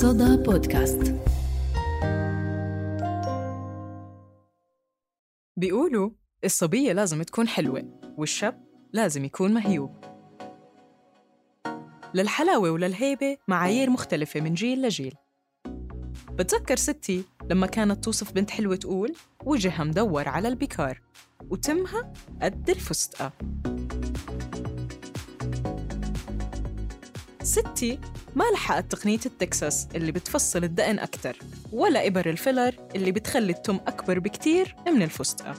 صدى بودكاست بيقولوا الصبية لازم تكون حلوة والشاب لازم يكون مهيوب. للحلاوة وللهيبة معايير مختلفة من جيل لجيل. بتذكر ستي لما كانت توصف بنت حلوة تقول وجهها مدور على البكار وتمها قد الفستقة ستي ما لحقت تقنية التكساس اللي بتفصل الدقن أكتر ولا إبر ال filler اللي بتخلي التم أكبر بكتير من الفستقة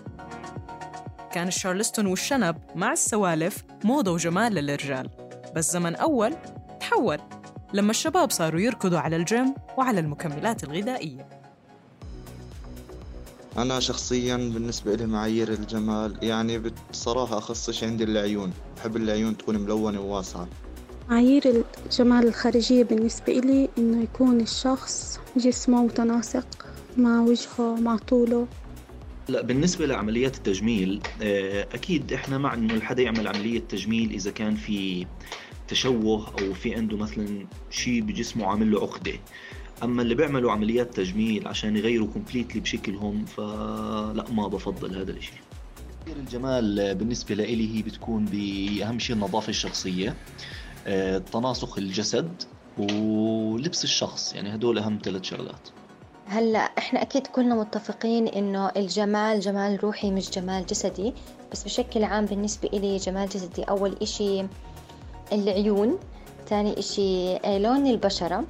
كان الشارلستون والشنب مع السوالف موضة وجمال للرجال بس زمن أول تحول لما الشباب صاروا يركضوا على الجيم وعلى المكملات الغذائية. أنا شخصيا بالنسبة لي معايير الجمال يعني بصراحة أخصش عندي العيون بحب العيون تكون ملونة وواسعة. معايير الجمال الخارجية بالنسبة إلي إنه يكون الشخص جسمه متناسق مع وجهه مع طوله. لا بالنسبة لعمليات التجميل آه، أكيد إحنا مع إنه الحدا يعمل عملية تجميل إذا كان في تشوه أو في عنده مثلا شيء بجسمه عامل له عقدة. أما اللي بيعملوا عمليات تجميل عشان يغيروا كومبليتلي بشكلهم فلا ما بفضل هذا الشيء الجمال بالنسبة لإلي هي بتكون بأهم شيء النظافة الشخصية. تناسق الجسد ولبس الشخص. يعني هدول أهم ثلاث شغلات. هلا إحنا أكيد كلنا متفقين إنه الجمال جمال روحي مش جمال جسدي بس بشكل عام بالنسبة إلي جمال جسدي أول إشي العيون ثاني إشي آه، لون البشرة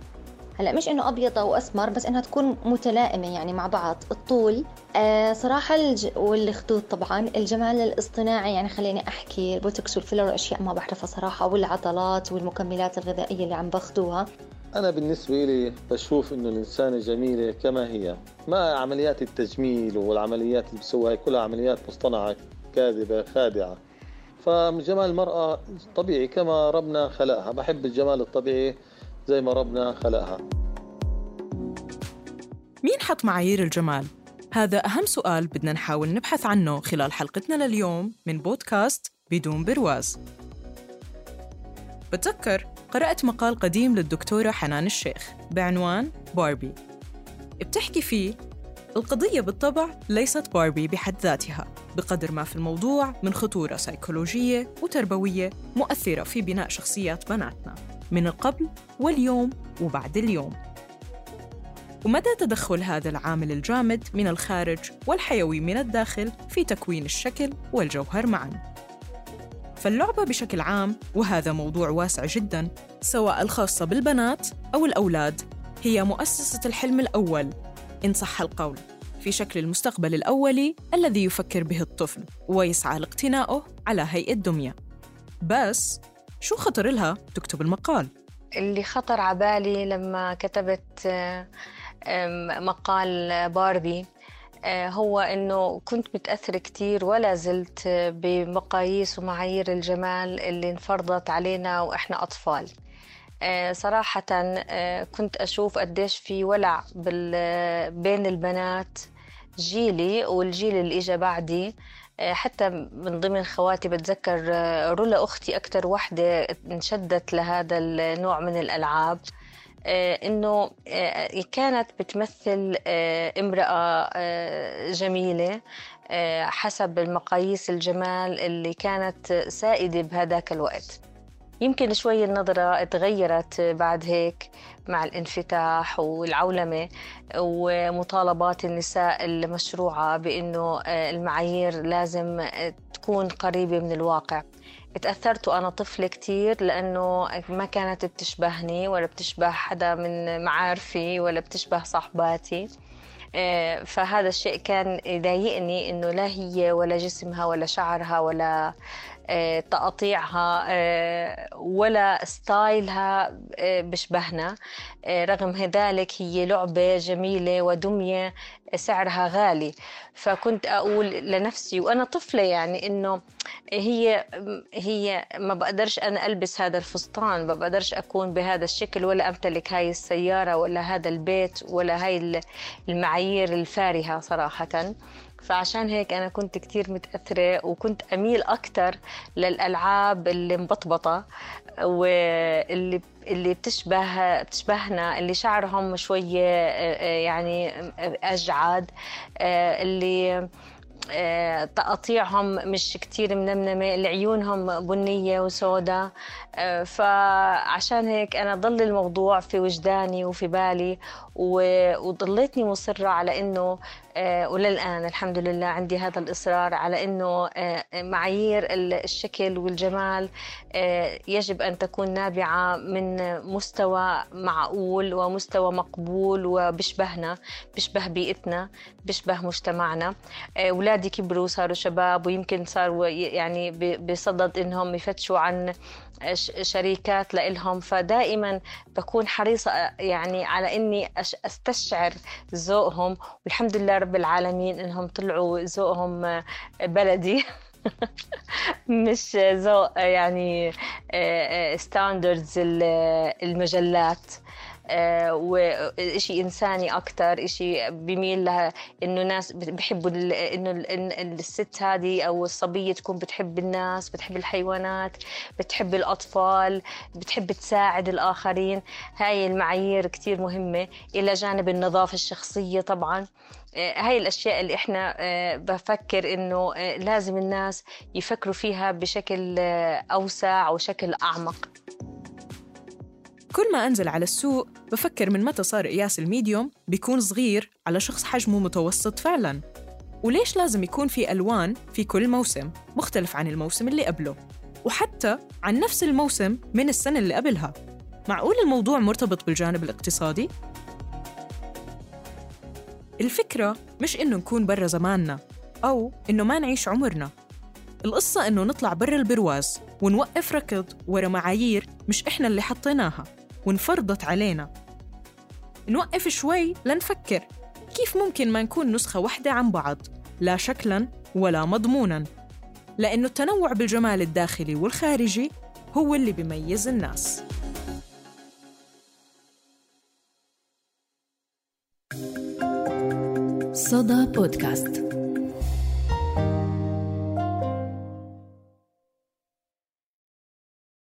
هلا مش إنه أبيض أو أسمر بس إنها تكون متلائمة يعني مع بعض. الطول آه صراحة الج... والخدود طبعا الجمال الاصطناعي يعني خليني أحكي البوتوكس وال filler وأشياء ما بعرفها صراحة والعضلات والمكملات الغذائية اللي عم باخذوها أنا بالنسبة لي بشوف إنه الإنسانة جميلة كما هي. ما عمليات التجميل والعمليات اللي بسويها كلها عمليات مصطنعة كاذبة خادعة. فجمال المرأة طبيعي كما ربنا خلقها. بحب الجمال الطبيعي. زي ما ربنا خلقها. مين حط معايير الجمال؟ هذا أهم سؤال بدنا نحاول نبحث عنه خلال حلقتنا لليوم من بودكاست بدون برواز. بتذكر قرأت مقال قديم للدكتورة حنان الشيخ بعنوان باربي. بتحكي فيه القضية بالطبع ليست باربي بحد ذاتها بقدر ما في الموضوع من خطورة سيكولوجية وتربوية مؤثرة في بناء شخصيات بناتنا. من القبل واليوم وبعد اليوم. ومدى تدخل هذا العامل الجامد من الخارج والحيوي من الداخل في تكوين الشكل والجوهر معاً؟ فاللعبة بشكل عام وهذا موضوع واسع جدا سواء الخاصة بالبنات أو الأولاد هي مؤسسة الحلم الأول إن صح القول في شكل المستقبل الأولي الذي يفكر به الطفل ويسعى لاقتنائه على هيئة دمية. بس شو خطر لها تكتب المقال؟ اللي خطر عبالي لما كتبت مقال باربي آه، هو إنه كنت متأثرة كثير ولا زلت بمقاييس ومعايير الجمال اللي انفرضت علينا وإحنا أطفال آه، صراحة آه، كنت أشوف قديش في ولع بين البنات جيلي والجيل اللي إجا بعدي حتى من ضمن خواتي بتذكر رولا أختي أكثر وحدة انشدت لهذا النوع من الألعاب آه، إنه آه، كانت بتمثل آه، امرأة جميلة حسب المقاييس الجمال اللي كانت سائدة بهذاك الوقت. يمكن شوي النظرة تغيرت بعد هيك مع الانفتاح والعولمة ومطالبات النساء المشروعة بأنه المعايير لازم تكون قريبة من الواقع. تأثرت وأنا طفلة كتير لأنه ما كانت بتشبهني ولا بتشبه حدا من معارفي ولا بتشبه صاحباتي. آه، فهذا الشيء كان يضايقني إنه لا هي ولا جسمها ولا شعرها ولا آه، تقطيعها آه، ولا ستايلها بشبهنا. رغم ذلك هي لعبة جميلة ودمية سعرها غالي. فكنت أقول لنفسي وأنا طفلة يعني إنه هي هي ما بقدرش أنا ألبس هذا الفستان ما بقدرش أكون بهذا الشكل ولا أمتلك هاي السيارة ولا هذا البيت ولا هاي المعايير الفارهة صراحة. فعشان هيك أنا كنت كتير متأثرة وكنت أميل أكتر للألعاب اللي مبطبطة واللي اللي بتشبه بتشبهنا اللي شعرهم شوية يعني أجعد اللي آه، تقاطيعهم مش كتير منمنمة عيونهم بنية وسوداء آه، فعشان هيك أنا ضل الموضوع في وجداني وفي بالي وضليتني مصرة على إنه آه، وللآن الحمد لله عندي هذا الإصرار على أنه آه، معايير الشكل والجمال آه، يجب أن تكون نابعة من مستوى معقول ومستوى مقبول وبشبهنا بشبه بيئتنا بشبه مجتمعنا. أولادي كبروا صاروا شباب ويمكن صاروا يعني بصدد أنهم يفتشوا عن شريكات لإلهم. فدائما بكون حريصة يعني على إني أستشعر ذوقهم. والحمد لله رب العالمين إنهم طلعوا ذوقهم بلدي. مش ذوق يعني ستاندردز المجلات. آه، وشيء إنساني أكتر شيء بيميل لها إنه ناس بحبوا إنه الست هذه أو الصبية تكون بتحب الناس بتحب الحيوانات بتحب الأطفال بتحب تساعد الآخرين. هاي المعايير كتير مهمة إلى جانب النظافة الشخصية طبعاً. آه، هاي الأشياء اللي إحنا آه، بفكر إنه لازم الناس يفكروا فيها بشكل أوسع وشكل أعمق. كل ما أنزل على السوق بفكر من متى صار قياس الميديوم بيكون صغير على شخص حجمه متوسط فعلاً. وليش لازم يكون في ألوان في كل موسم مختلف عن الموسم اللي قبله؟ وحتى عن نفس الموسم من السنة اللي قبلها. معقول الموضوع مرتبط بالجانب الاقتصادي؟ الفكرة مش إنه نكون برا زماننا أو إنه ما نعيش عمرنا. القصة إنه نطلع برا البرواز ونوقف ركض ورا معايير مش إحنا اللي حطيناها. وانفرضت علينا. نوقف شوي لنفكر كيف ممكن ما نكون نسخة واحدة عن بعض لا شكلاً ولا مضموناً. لأنه التنوع بالجمال الداخلي والخارجي هو اللي بيميز الناس. صدى بودكاست.